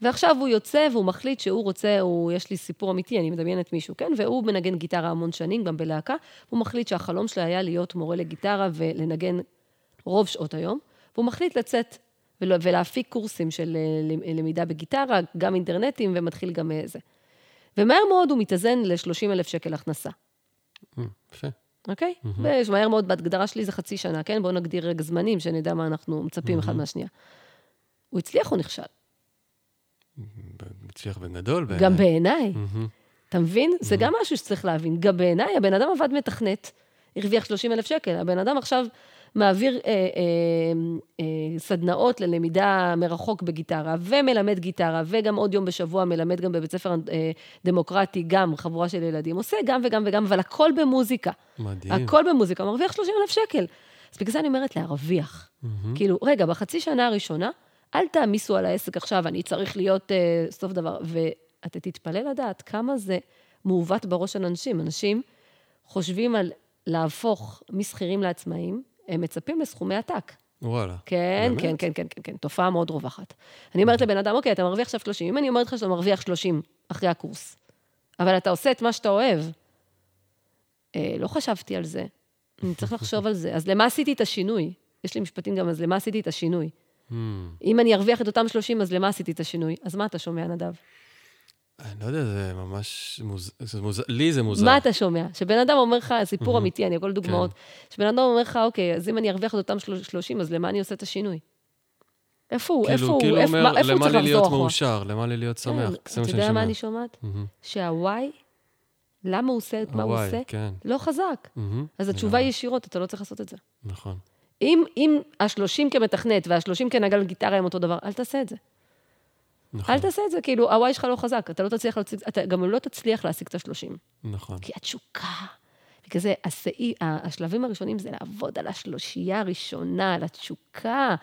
ועכשיו הוא יוצא והוא מחליט שהוא רוצה, הוא, יש לי סיפור אמיתי, אני מדמיינת מישהו, כן? והוא מנגן גיטרה המון שנים, גם בלהקה. הוא מחליט שהחלום שלו היה להיות מורה לגיטרה ולנגן רוב שעות היום. והוא מחליט לצאת ולהפיק קורסים של אה, למ- למידה בגיטרה, גם אינטרנטים, ומתחיל גם אה, זה. ומהר מאוד הוא מתאזן ל-30 אלף שקל הכנסה, מהמם. יפה. אוקיי? ומהר מאוד, בהגדרה שלי זה חצי שנה, כן? בואו נגדיר רגע זמנים, שנדע מה אנחנו מצפים אחד מהשנייה. הוא הצליח או נכשל? הצליח בגדול בעיניי. גם בעיניי. מהמם. אתה מבין? זה גם משהו שצריך להבין. גם בעיניי, הבן אדם עבד מתכנת, הרוויח 30 אלף שקל. הבן אדם עכשיו מעביר אה, אה, אה, סדנאות ללמידה מרחוק בגיטרה, ומלמד גיטרה, וגם עוד יום בשבוע מלמד גם בבית ספר אה, דמוקרטי, גם חבורה של ילדים. עושה גם וגם וגם, אבל הכל במוזיקה. מדהים. הכל במוזיקה, מרוויח 30 אלף שקל. אז בגלל זה אני אומרת להרוויח. מהמם. כאילו, רגע, בחצי שנה הראשונה, אל תעמיסו על העסק עכשיו, אני צריך להיות אה, סוף דבר. ואתה תתפלא לדעת כמה זה מעוות בראש של אנשים. אנשים חושבים על להפוך משכירים לעצמאים, הם מצפים לסכומי עתק. וואלה. כן, באמת? כן, כן, כן, כן, כן, תופעה מאוד רווחת. אני אומרת לבן אדם, אוקיי, אתה מרוויח עכשיו 30, אם אני אומרת לך שאתה מרוויח 30 אחרי הקורס, אבל אתה עושה את מה שאתה אוהב, אה, לא חשבתי על זה, אני צריך לחשוב על זה. אז למה עשיתי את השינוי? יש לי משפטים גם, אז למה עשיתי את השינוי? מהמם. אם אני ארוויח את אותם 30, אז למה עשיתי את השינוי? אז מה אתה שומע, נדב? אני לא יודע, זה ממש מוז... זה מוז... לי זה מוזר. מה אתה שומע? שבן אדם אומר לך, סיפור אמיתי, אני הכל דוגמאות, שבן אדם אומר לך, אוקיי, אז אם אני ארוויח את אותם 30, אז למה אני עושה את השינוי? איפה הוא? איפה כאילו, הוא? כאילו איפה אומר, איפה הוא למה צריך לי לחזור להיות אחורה? מאושר? למה לי להיות שמח? כן, זה מה אתה שאני יודע מה שומע. אני שומעת? שהוואי, למה הוא עושה את מה הוא עושה? כן. לא חזק. אז התשובה היא ישירות, אתה לא צריך לעשות את זה. נכון. אם, השלושים כמתכנת והשלושים כנגן גיטרה הם אותו דבר, אל תעשה את זה. נכון. אל תעשה את זה, כאילו, הוואי שלך לא חזק, אתה לא תצליח להציג, אתה גם לא תצליח להשיג את השלושים. נכון. כי התשוקה. בגלל זה, הסעי, השלבים הראשונים זה לעבוד על השלושייה הראשונה, על התשוקה.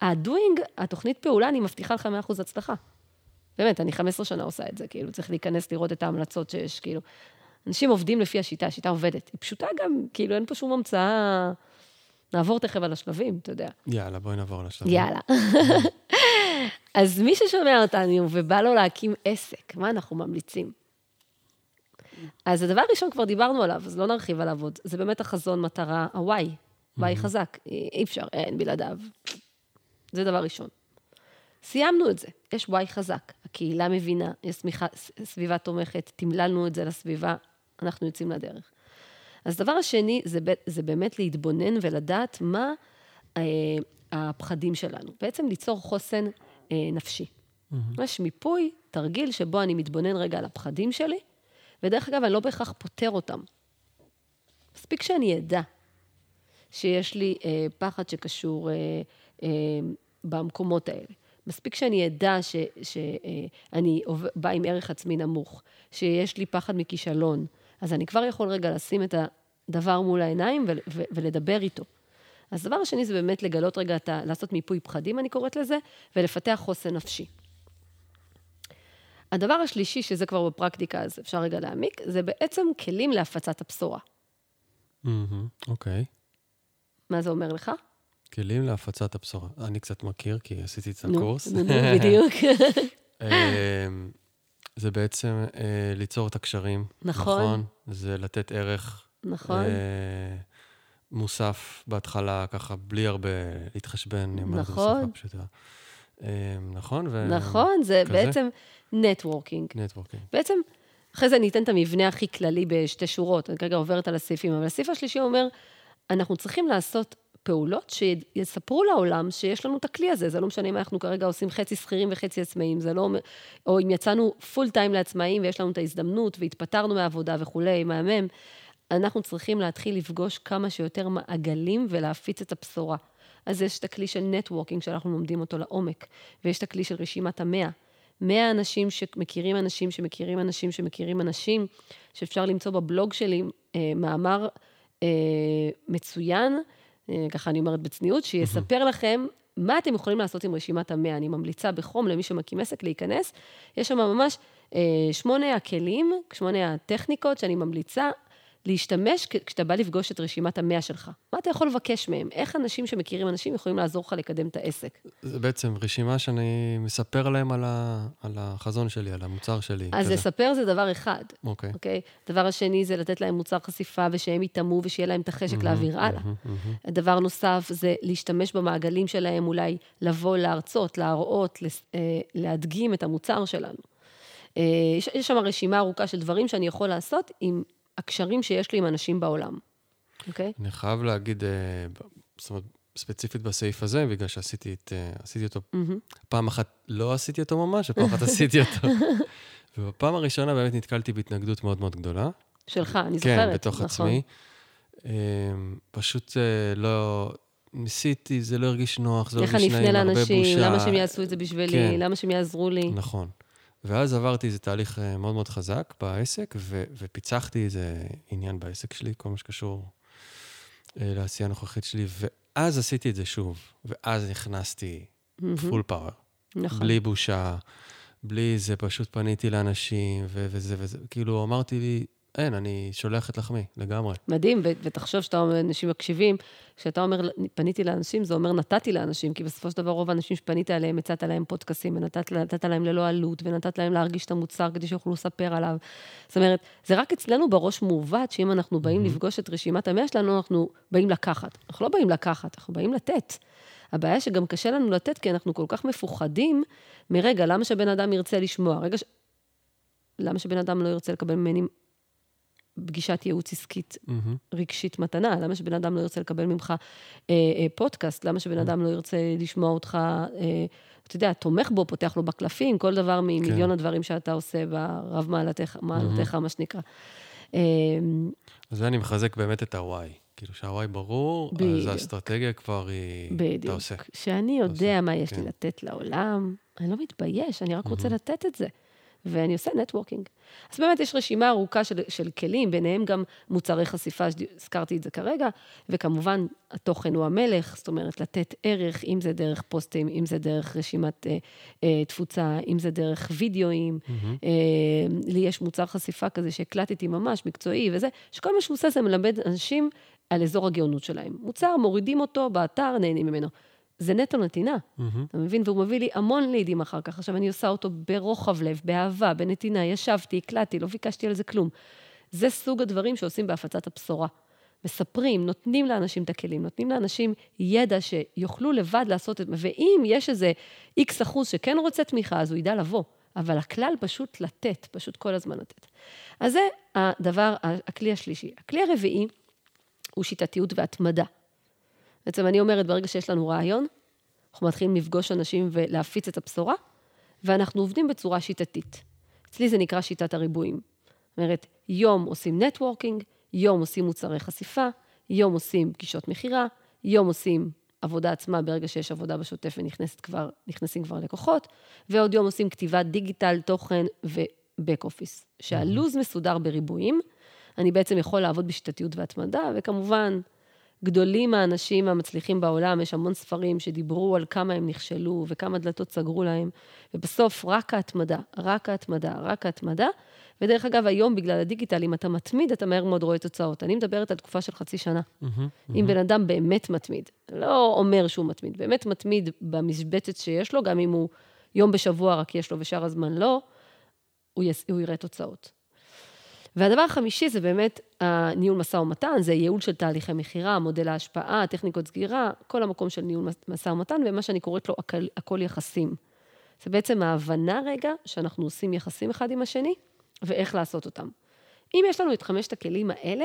הדוינג, התוכנית פעולה, אני מבטיחה לך 100% הצלחה. באמת, אני 15 שנה עושה את זה, כאילו, צריך להיכנס לראות את ההמלצות שיש, כאילו. אנשים עובדים לפי השיטה, השיטה עובדת. היא פשוטה גם, כאילו, אין פה שום המצאה. נעבור תכף על השלבים, אתה יודע. יאללה, בואי נעבור לשלב. יאללה. אז מי ששומע אותנו ובא לו להקים עסק, מה אנחנו ממליצים? אז הדבר הראשון כבר דיברנו עליו, אז לא נרחיב עליו עוד. זה באמת החזון, מטרה, ה-Y. Y חזק, אי אפשר, אין בלעדיו. זה דבר ראשון. סיימנו את זה, יש Y חזק, הקהילה מבינה, יש סמיכה, סביבה תומכת, תמללנו את זה לסביבה, אנחנו יוצאים לדרך. אז הדבר השני, זה, זה באמת להתבונן ולדעת מה אה, הפחדים שלנו. בעצם ליצור חוסן אה, נפשי. יש מיפוי, תרגיל שבו אני מתבונן רגע על הפחדים שלי, ודרך אגב, אני לא בהכרח פותר אותם. מספיק שאני אדע שיש לי אה, פחד שקשור אה, אה, במקומות האלה. מספיק שאני אדע שאני אה, באה עם ערך עצמי נמוך, שיש לי פחד מכישלון, אז אני כבר יכול רגע לשים את דבר מול העיניים ו- ו- ולדבר איתו. אז הדבר השני זה באמת לגלות רגע, את ה- לעשות מיפוי פחדים, אני קוראת לזה, ולפתח חוסן נפשי. הדבר השלישי, שזה כבר בפרקטיקה, אז אפשר רגע להעמיק, זה בעצם כלים להפצת הבשורה. אוקיי. מה זה אומר לך? כלים להפצת הבשורה. אני קצת מכיר, כי עשיתי את הקורס. נו, בדיוק. אמ, זה בעצם אה, ליצור את הקשרים. נכון. זה לתת ערך נכון, אה, מוסף בהתחלה, ככה, בלי הרבה להתחשבן. אני אומר את זה. בשפה פשוטה. נכון? ו... נכון, זה כזה? בעצם networking. networking. בעצם, אחרי זה אני אתן את המבנה הכי כללי בשתי שורות, אני כרגע עוברת על הסעיפים, אבל הסעיף השלישי אומר, אנחנו צריכים לעשות פעולות שיספרו לעולם שיש לנו את הכלי הזה. זה לא משנה אם אנחנו כרגע עושים חצי שכירים וחצי עצמאים, זה לא אומר, או אם יצאנו full time לעצמאים ויש לנו את ההזדמנות והתפטרנו מהעבודה וכולי, מהמם, אנחנו צריכים להתחיל לפגוש כמה שיותר מעגלים ולהפיץ את הבשורה. אז יש את הכלי של networking, שאנחנו לומדים אותו לעומק, ויש את הכלי של רשימת המאה. 100 אנשים שמכירים אנשים שמכירים אנשים שמכירים אנשים, שאפשר למצוא בבלוג שלי אה, מאמר אה, מצוין, אה, ככה אני אומרת בצניעות, שיספר לכם מה אתם יכולים לעשות עם רשימת המאה. אני ממליצה בחום למי שמקים עסק להיכנס. יש שם ממש אה, שמונה הכלים, שמונה הטכניקות שאני ממליצה להשתמש כשאתה בא לפגוש את רשימת המאה שלך. מה אתה יכול לבקש מהם? איך אנשים שמכירים אנשים יכולים לעזור לך לקדם את העסק? זה בעצם רשימה שאני מספר להם על, ה... על החזון שלי, על המוצר שלי. אז כזה. לספר זה דבר אחד, אוקיי. אוקיי? הדבר השני זה לתת להם מוצר חשיפה ושהם יטעמו ושיהיה להם את החשק להעביר הלאה. מהמם, מהמם. דבר נוסף זה להשתמש במעגלים שלהם, אולי לבוא להרצות, להראות, לס- אה, להדגים את המוצר שלנו. אה, יש, יש שם רשימה ארוכה של דברים שאני יכול לעשות עם הקשרים שיש לי עם אנשים בעולם, אוקיי? אני חייב להגיד, אה, זאת אומרת, ספציפית בסעיף הזה, בגלל שעשיתי את, אה, עשיתי אותו, מהמם. פעם אחת לא עשיתי אותו ממש, ופעם אחת עשיתי אותו. ובפעם הראשונה באמת נתקלתי בהתנגדות מאוד מאוד גדולה. שלך, אני כן, זוכרת. בתוך נכון. עצמי. אה, פשוט אה, לא... ניסיתי, זה לא הרגיש נוח, זה לא איך הרגיש אני נעים, אפנה הרבה לאנשים, בושה. למה שהם יעשו את זה בשבילי, כן. למה שהם יעזרו לי. נכון. ואז עברתי איזה תהליך אה, מאוד מאוד חזק בעסק, ו- ופיצחתי איזה עניין בעסק שלי, כל מה שקשור אה, לעשייה הנוכחית שלי, ואז עשיתי את זה שוב, ואז נכנסתי. פול פאוור, נכון. בלי בושה, בלי זה, פשוט פניתי לאנשים, ו- וזה וזה, כאילו אמרתי לי, אין, אני שולח את לחמי, לגמרי. מדהים, ו- ותחשוב שאתה אומר, אנשים מקשיבים, כשאתה אומר, פניתי לאנשים, זה אומר נתתי לאנשים, כי בסופו של דבר רוב האנשים שפנית אליהם, הצעת להם פודקאסים, ונתת נתת להם ללא עלות, ונתת להם להרגיש את המוצר כדי שיוכלו לספר עליו. זאת אומרת, זה רק אצלנו בראש מעוות, שאם אנחנו באים לפגוש את רשימת המאה שלנו, אנחנו באים לקחת. אנחנו לא באים לקחת, אנחנו באים לתת. הבעיה שגם קשה לנו לתת, כי אנחנו כל כך מפוחדים מרגע, למה שבן אדם ירצה לשמוע? רגע ש... למה שבן אדם לא ירצה לקבל ממני פגישת ייעוץ עסקית מהמם. רגשית מתנה? למה שבן אדם לא ירצה לקבל ממך אה, אה, פודקאסט? למה שבן אדם לא ירצה לשמוע אותך, אה, אתה יודע, תומך בו, פותח לו בקלפים, כל דבר ממיליון הדברים שאתה עושה ברב מעלתך, מעלתך, מה שנקרא. אה, אז אני מחזק באמת את ה-Y. כאילו שהוואי ברור, אז בדיוק. האסטרטגיה כבר היא... אתה בדיוק. עושה. שאני יודע עושה, מה יש לי כן. לתת לעולם, אני לא מתבייש, אני רק רוצה לתת את זה. ואני עושה נטוורקינג. אז באמת יש רשימה ארוכה של, של כלים, ביניהם גם מוצרי חשיפה, שהזכרתי את זה כרגע, וכמובן, התוכן הוא המלך, זאת אומרת, לתת ערך, אם זה דרך פוסטים, אם זה דרך רשימת אה, אה, תפוצה, אם זה דרך וידאוים. מהמם. אה, לי יש מוצר חשיפה כזה שהקלטתי ממש, מקצועי וזה, שכל מה שהוא עושה זה מלמד אנשים על אזור הגאונות שלהם. מוצר, מורידים אותו באתר, נהנים ממנו. זה נטו נתינה, מהמם. אתה מבין? והוא מביא לי המון לידים אחר כך. עכשיו, אני עושה אותו ברוחב לב, באהבה, בנתינה, ישבתי, הקלטתי, לא ביקשתי על זה כלום. זה סוג הדברים שעושים בהפצת הבשורה. מספרים, נותנים לאנשים את הכלים, נותנים לאנשים ידע שיוכלו לבד לעשות את ואם יש איזה איקס אחוז שכן רוצה תמיכה, אז הוא ידע לבוא. אבל הכלל פשוט לתת, פשוט כל הזמן לתת. אז זה הדבר, הכלי השלישי. הכלי הרביעי הוא שיטתיות והתמדה. בעצם אני אומרת, ברגע שיש לנו רעיון, אנחנו מתחילים לפגוש אנשים ולהפיץ את הבשורה, ואנחנו עובדים בצורה שיטתית. אצלי זה נקרא שיטת הריבועים. זאת אומרת, יום עושים נטוורקינג, יום עושים מוצרי חשיפה, יום עושים פגישות מכירה, יום עושים עבודה עצמה ברגע שיש עבודה בשוטף ונכנסים כבר, כבר לקוחות, ועוד יום עושים כתיבת דיגיטל, תוכן ובק אופיס. שהלו"ז מסודר בריבועים, אני בעצם יכול לעבוד בשיטתיות והתמדה, וכמובן, גדולים האנשים המצליחים בעולם, יש המון ספרים שדיברו על כמה הם נכשלו וכמה דלתות סגרו להם, ובסוף רק ההתמדה, רק ההתמדה, רק ההתמדה. ודרך אגב, היום בגלל הדיגיטל, אם אתה מתמיד, אתה מהר מאוד רואה תוצאות. אני מדברת על תקופה של חצי שנה. Mm-hmm, mm-hmm. אם בן אדם באמת מתמיד, לא אומר שהוא מתמיד, באמת מתמיד במשבצת שיש לו, גם אם הוא יום בשבוע רק יש לו ושאר הזמן לא, הוא, יס, הוא יראה תוצאות. והדבר החמישי זה באמת הניהול משא ומתן, זה ייעול של תהליכי מכירה, מודל ההשפעה, טכניקות סגירה, כל המקום של ניהול משא ומתן, ומה שאני קוראת לו הכל, הכל יחסים. זה בעצם ההבנה רגע שאנחנו עושים יחסים אחד עם השני, ואיך לעשות אותם. אם יש לנו את חמשת הכלים האלה,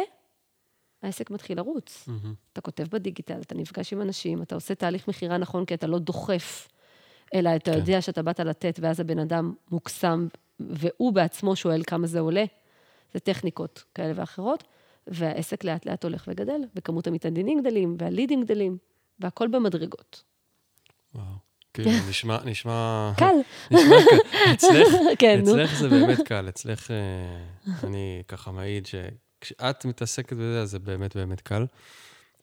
העסק מתחיל לרוץ. Mm-hmm. אתה כותב בדיגיטל, אתה נפגש עם אנשים, אתה עושה תהליך מכירה נכון, כי אתה לא דוחף, אלא אתה כן. יודע שאתה באת לתת, ואז הבן אדם מוקסם, והוא בעצמו שואל כמה זה עולה. זה טכניקות כאלה ואחרות, והעסק לאט לאט הולך וגדל, וכמות המתעניינים גדלים, והלידים גדלים, והכל במדרגות. וואו. כאילו, נשמע, נשמע... קל. נשמע קל. אצלך, כן, אצלך זה באמת קל. אצלך, אה, אני ככה מעיד שכשאת מתעסקת בזה, זה באמת באמת קל.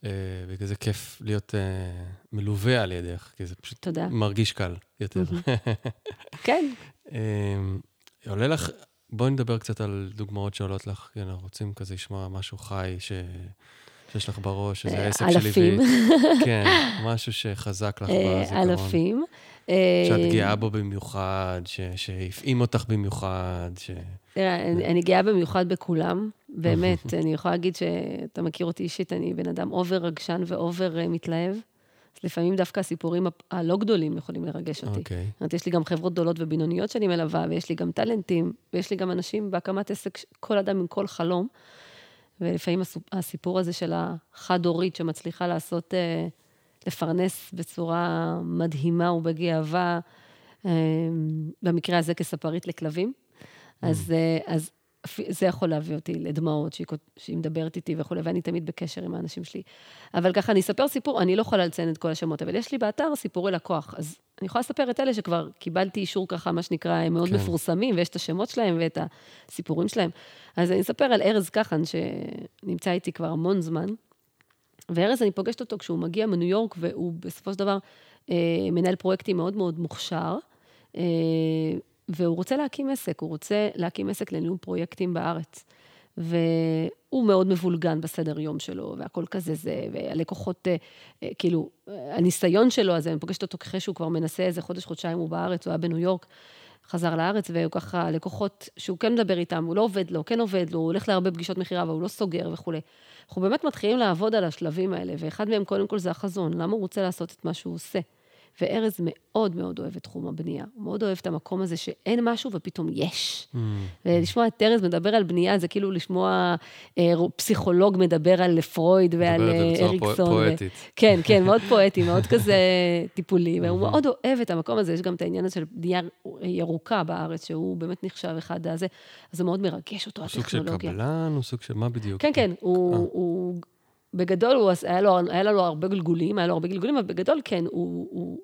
אה, בגלל זה כיף להיות אה, מלווה על ידך, כי זה פשוט תודה. מרגיש קל יותר. כן. עולה לך, בואי נדבר קצת על דוגמאות שעולות לך, כי אנחנו רוצים כזה לשמוע משהו חי ש... שיש לך בראש, איזה עסק שלי. אלפים. כן, משהו שחזק לך בזיכרון. אלפים. שאת גאה בו במיוחד, שהפעים אותך במיוחד. ש... תראה, אני גאה במיוחד בכולם, באמת. אני יכולה להגיד שאתה מכיר אותי אישית, אני בן אדם over רגשן ו over אה, מתלהב. אז לפעמים דווקא הסיפורים הלא גדולים יכולים לרגש אותי. אוקיי. זאת אומרת, יש לי גם חברות גדולות ובינוניות שאני מלווה, ויש לי גם טאלנטים, ויש לי גם אנשים בהקמת עסק, כל אדם עם כל חלום. ולפעמים הסיפור הזה של החד-הורית שמצליחה לעשות, אה, לפרנס בצורה מדהימה ובגאווה, אה, במקרה הזה כספרית לכלבים, אז, אה, אז זה יכול להביא אותי לדמעות, שהיא, שהיא מדברת איתי וכולי, ואני תמיד בקשר עם האנשים שלי. אבל ככה, אני אספר סיפור, אני לא יכולה לציין את כל השמות, אבל יש לי באתר סיפורי לקוח, אז אני יכולה לספר את אלה שכבר קיבלתי אישור ככה, מה שנקרא, הם מאוד כן. מפורסמים, ויש את השמות שלהם ואת הסיפורים שלהם. אז אני אספר על ארז כחן, שנמצא איתי כבר המון זמן, וארז, אני פוגשת אותו כשהוא מגיע מניו יורק, והוא בסופו של דבר אה, מנהל פרויקטים מאוד מאוד מוכשר. אה, והוא רוצה להקים עסק, הוא רוצה להקים עסק לניהול פרויקטים בארץ. והוא מאוד מבולגן בסדר יום שלו, והכל כזה זה, והלקוחות, אה, אה, כאילו, הניסיון שלו, אז אני פוגשת אותו אחרי שהוא כבר מנסה איזה חודש, חודשיים הוא בארץ, הוא היה בניו יורק, חזר לארץ, והוא ככה, לקוחות שהוא כן מדבר איתם, הוא לא עובד לו, כן עובד לו, הוא הולך להרבה פגישות מכירה, אבל הוא לא סוגר וכולי. אנחנו באמת מתחילים לעבוד על השלבים האלה, ואחד מהם, קודם כל, זה החזון, למה הוא רוצה לעשות את מה שהוא עושה. וארז מאוד מאוד אוהב את תחום הבנייה. הוא מאוד אוהב את המקום הזה שאין משהו ופתאום יש. Mm. ולשמוע את ארז מדבר על בנייה, זה כאילו לשמוע אה, פסיכולוג מדבר על פרויד ועל אה, אריקסון. פואטית. ו... כן, כן, מאוד פואטי, מאוד כזה טיפולי, והוא מאוד אוהב את המקום הזה. יש גם את העניין הזה של בנייה ירוקה בארץ, שהוא באמת נחשב אחד הזה, אז זה מאוד מרגש אותו, הטכנולוגיה. הוא סוג של קבלן, הוא סוג של מה בדיוק? כן, כן, הוא... אה. הוא בגדול, הוא, היה, לו, היה לו הרבה גלגולים, היה לו הרבה גלגולים, אבל בגדול, כן, הוא, הוא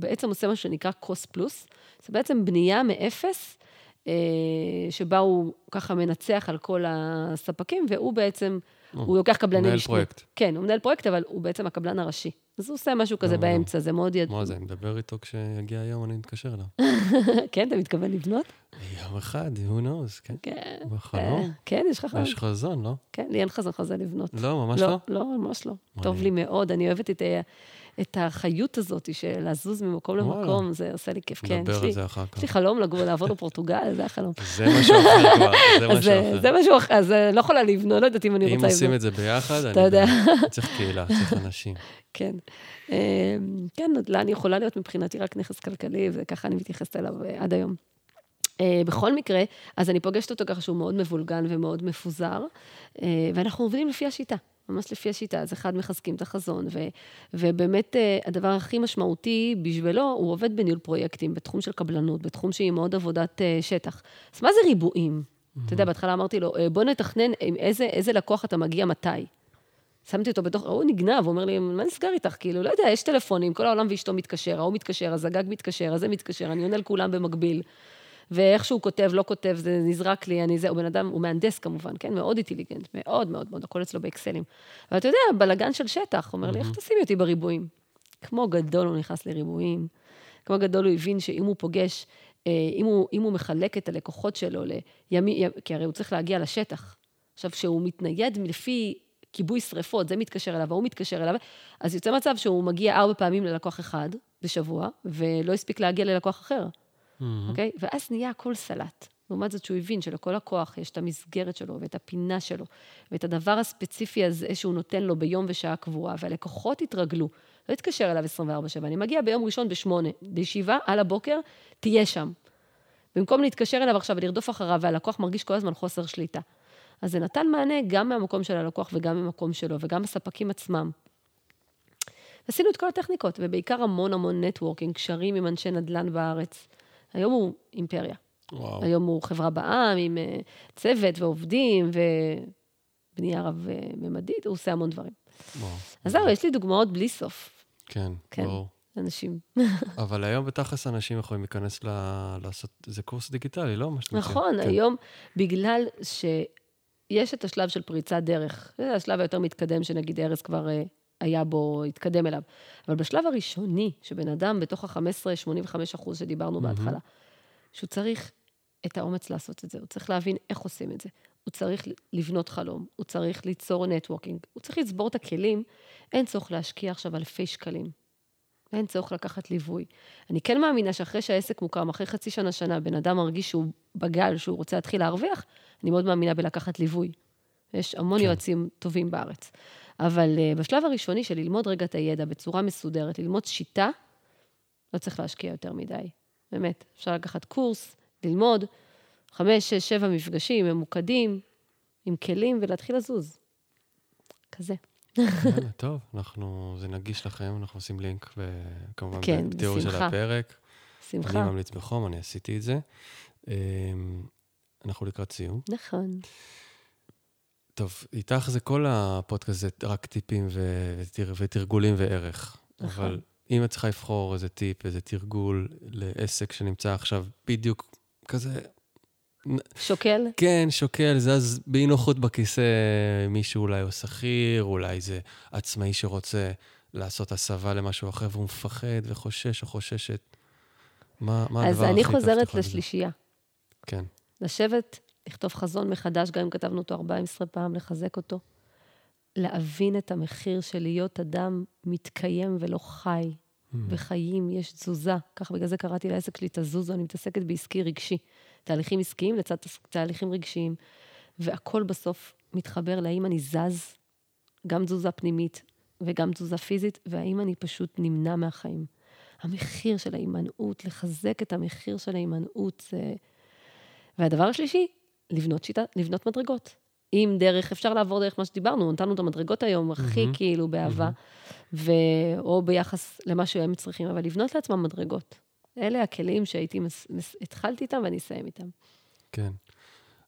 בעצם עושה מה שנקרא קוסט פלוס. זה בעצם בנייה מאפס, אה, שבה הוא ככה מנצח על כל הספקים, והוא בעצם, הוא לוקח קבלני משנה. מנהל פרויקט. כן, הוא מנהל פרויקט, אבל הוא בעצם הקבלן הראשי. אז הוא עושה משהו כזה באמצע, זה מאוד ידוע. מה זה, אני מדבר איתו כשיגיע היום, אני מתקשר אליו. כן, אתה מתכוון לבנות? יום אחד, who knows, כן. כן. בחלום. כן, יש לך חזון. יש חזון, לא? כן, לי אין חזון חזון לבנות. לא, ממש לא? לא, ממש לא. טוב לי מאוד, אני אוהבת את את החיות הזאת של לזוז ממקום למקום, זה עושה לי כיף, כן. נדבר על זה אחר כך. יש לי חלום לגור, לעבוד בפורטוגל, זה החלום. זה משהו אחר כבר, זה משהו אחר. זה משהו אחר, אז אני לא יכולה לבנות, לא יודעת אם אני רוצה לבנות. אם עושים את זה ביחד, אני. צריך קהילה, צריך אנשים. כן. אמ, כן, נדל"ן יכולה להיות מבחינתי רק נכס כלכלי, וככה אני מתייחסת אליו אה, עד היום. אה, בכל מקרה, אז אני פוגשת אותו ככה שהוא מאוד מבולגן ומאוד מפוזר, אה, ואנחנו עובדים לפי השיטה. ממש לפי השיטה, אז אחד מחזקים את החזון, ו, ובאמת אה, הדבר הכי משמעותי בשבילו, הוא עובד בניהול פרויקטים, בתחום של קבלנות, בתחום שהיא מאוד עבודת אה, שטח. אז מה זה ריבועים? Mm-hmm. אתה יודע, בהתחלה אמרתי לו, אה, בוא נתכנן עם איזה, איזה לקוח אתה מגיע מתי. שמתי אותו בתוך, הוא נגנב, הוא אומר לי, מה נסגר איתך? כאילו, לא יודע, יש טלפונים, כל העולם ואשתו מתקשר, ההוא מתקשר, אז הגג מתקשר, אז זה מתקשר, אני עונה לכולם במקביל. ואיך שהוא כותב, לא כותב, זה נזרק לי, אני זה, הוא בן אדם, הוא מהנדס כמובן, כן? מאוד אינטליגנט, מאוד מאוד מאוד, הכל אצלו באקסלים. אבל אתה יודע, בלאגן של שטח, הוא אומר לי, איך תשימי אותי בריבועים? כמו גדול הוא נכנס לריבועים, כמו גדול הוא הבין שאם הוא פוגש, אה, אם הוא, אם הוא מחלק את הלקוחות שלו לימי, כי הרי הוא צריך להגיע לשטח. עכשיו, כשהוא מתנייד לפי כיבוי שריפות, זה מתקשר אליו, ההוא מתקשר אליו, אז יוצא מצב שהוא מגיע ארבע פעמים ללקוח אחד בשבוע, ולא הספיק להגיע ללקוח אחר, אוקיי? Mm-hmm. Okay? ואז נהיה הכל סלט. לעומת זאת שהוא הבין שלכל לקוח יש את המסגרת שלו ואת הפינה שלו, ואת הדבר הספציפי הזה שהוא נותן לו ביום ושעה קבועה, והלקוחות התרגלו. לא התקשר אליו 24/7, אני מגיע ביום ראשון בשמונה, לישיבה על הבוקר, תהיה שם. במקום להתקשר אליו עכשיו ולרדוף אחריו, והלקוח מרגיש כל הזמן חוסר שליטה. אז זה נתן מענה גם מהמקום של הלקוח וגם ממקום שלו, וגם הספקים עצמם. עשינו את כל הטכניקות, ובעיקר המון המון נטוורקינג, קשרים עם אנשי נדל"ן בארץ. היום הוא אימפריה. וואו. היום הוא חברה בעם עם אה, צוות ועובדים ובנייה רב-ממדית, הוא עושה המון דברים. וואו. אז זהו, יש לי דוגמאות בלי סוף. כן, כן. ברור. אנשים. אבל היום בתכלס אנשים יכולים להיכנס ל... לעשות, זה קורס דיגיטלי, לא? נכון, כן. היום, בגלל שיש את השלב של פריצת דרך, זה השלב היותר מתקדם, שנגיד ארז כבר אה, היה בו, התקדם אליו. אבל בשלב הראשוני, שבן אדם בתוך ה-15-85 אחוז שדיברנו בהתחלה, שהוא צריך את האומץ לעשות את זה, הוא צריך להבין איך עושים את זה. הוא צריך לבנות חלום, הוא צריך ליצור נטוורקינג, הוא צריך לצבור את הכלים, אין צורך להשקיע עכשיו אלפי שקלים. אין צורך לקחת ליווי. אני כן מאמינה שאחרי שהעסק מוקם, אחרי חצי שנה, שנה, בן אדם מרגיש שהוא בגל, שהוא רוצה להתחיל להרוויח, אני מאוד מאמינה בלקחת ליווי. יש המון כן. יועצים טובים בארץ. אבל uh, בשלב הראשוני של ללמוד רגע את הידע בצורה מסודרת, ללמוד שיטה, לא צריך להשקיע יותר מדי. באמת, אפשר לקחת קורס, ללמוד, חמש, שש, שבע מפגשים ממוקדים, עם כלים, ולהתחיל לזוז. כזה. טוב, אנחנו, זה נגיש לכם, אנחנו עושים לינק, וכמובן, כן, בתיאור של הפרק. שמחה. אני ממליץ בחום, אני עשיתי את זה. אמ, אנחנו לקראת סיום. נכון. טוב, איתך זה כל הפודקאסט, זה רק טיפים ותר, ותרגולים וערך. נכון. אבל אם את צריכה לבחור איזה טיפ, איזה תרגול לעסק שנמצא עכשיו בדיוק כזה... שוקל? כן, שוקל, זז באי נוחות בכיסא, מישהו אולי הוא שכיר, אולי זה עצמאי שרוצה לעשות הסבה למשהו אחר, והוא מפחד וחושש או חוששת. מה, מה הדבר הכי טוב אז אני חוזרת לשלישייה. כן. לשבת, לכתוב חזון מחדש, גם אם כתבנו אותו 14 פעם, לחזק אותו. להבין את המחיר של להיות אדם מתקיים ולא חי. Mm. בחיים יש תזוזה. ככה בגלל זה קראתי לעסק שלי תזוזו, אני מתעסקת בעסקי רגשי. תהליכים עסקיים לצד תהליכים רגשיים. והכל בסוף מתחבר להאם אני זז, גם תזוזה פנימית וגם תזוזה פיזית, והאם אני פשוט נמנע מהחיים. המחיר של ההימנעות, לחזק את המחיר של ההימנעות, זה... והדבר השלישי, לבנות שיטה, לבנות מדרגות. אם דרך, אפשר לעבור דרך מה שדיברנו, נתנו את המדרגות היום הכי mm-hmm. כאילו באהבה, mm-hmm. ו... או ביחס למה שהם צריכים, אבל לבנות לעצמם מדרגות. אלה הכלים שהייתי, מס... מס... התחלתי איתם ואני אסיים איתם. כן.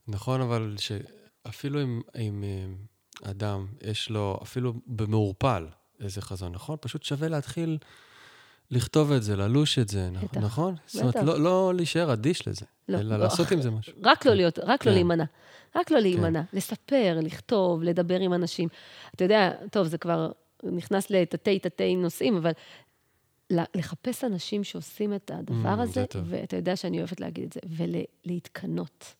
נכון, אבל שאפילו אם, אם אה, אדם, יש לו, אפילו במעורפל, איזה חזון, נכון? פשוט שווה להתחיל לכתוב את זה, ללוש את זה, בטח, נכון? בטח. זאת אומרת, לא, לא להישאר אדיש לזה, לא, אלא לא, לעשות עם זה משהו. רק לא כן. להיות, רק לא כן. לא להימנע. רק לא להימנע. כן. לספר, לכתוב, לדבר עם אנשים. אתה יודע, טוב, זה כבר נכנס לתתי תתי נושאים, אבל לחפש אנשים שעושים את הדבר mm, הזה, ואתה יודע שאני אוהבת להגיד את זה, ולהתקנות.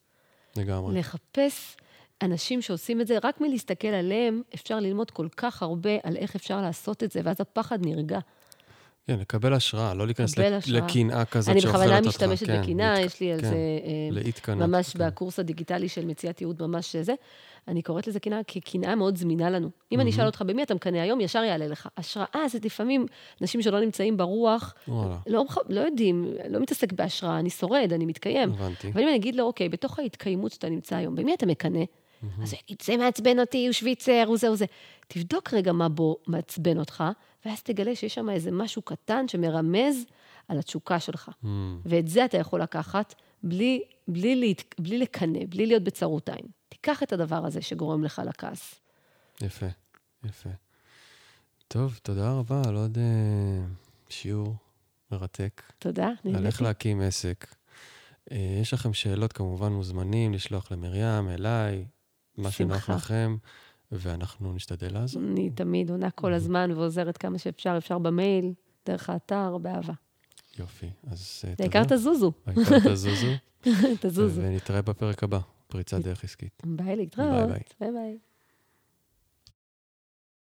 לגמרי. לחפש אנשים שעושים את זה, רק מלהסתכל עליהם, אפשר ללמוד כל כך הרבה על איך אפשר לעשות את זה, ואז הפחד נרגע. כן, לקבל השראה, לא להיכנס לקנאה כזאת שאוכלת אותך. אני בכוונה משתמשת כן, בקנאה, יש לי על כן, זה... להתקנות. ממש כן. בקורס הדיגיטלי של מציאת ייעוד, ממש זה. אני קוראת לזה קנאה, כי קנאה מאוד זמינה לנו. אם אני אשאל אותך במי אתה מקנא היום, ישר יעלה לך. השראה זה לפעמים אנשים שלא נמצאים ברוח, לא, לא יודעים, לא מתעסק בהשראה, אני שורד, אני מתקיים. הבנתי. אבל אם אני אגיד לו, אוקיי, בתוך ההתקיימות שאתה נמצא היום, במי אתה מקנא? אז הוא יגיד, זה מעצבן אותי, הוא שוויצר, הוא זה, הוא זה. תבדוק רגע מה בו מעצבן אותך, ואז תגלה שיש שם איזה משהו קטן שמרמז על התשוקה שלך. Mm. ואת זה אתה יכול לקחת בלי, בלי, להת, בלי לקנא, בלי להיות בצרות עין. תיקח את הדבר הזה שגורם לך לכעס. יפה, יפה. טוב, תודה רבה על עוד uh, שיעור מרתק. תודה, נהניתי. על איך להקים עסק. אה, יש לכם שאלות, כמובן מוזמנים לשלוח למרים, אליי, מה שנוח. לכם, ואנחנו נשתדל לעזור. אני תמיד עונה כל הזמן ועוזרת כמה שאפשר, אפשר במייל, דרך האתר, באהבה. יופי, אז אה, העיקר תבואו. תזוזו, העיקר תזוזו, תזוזו. ונתראה בפרק הבא, פריצת דרך עסקית. ביי להתראות. ביי. ביי ביי.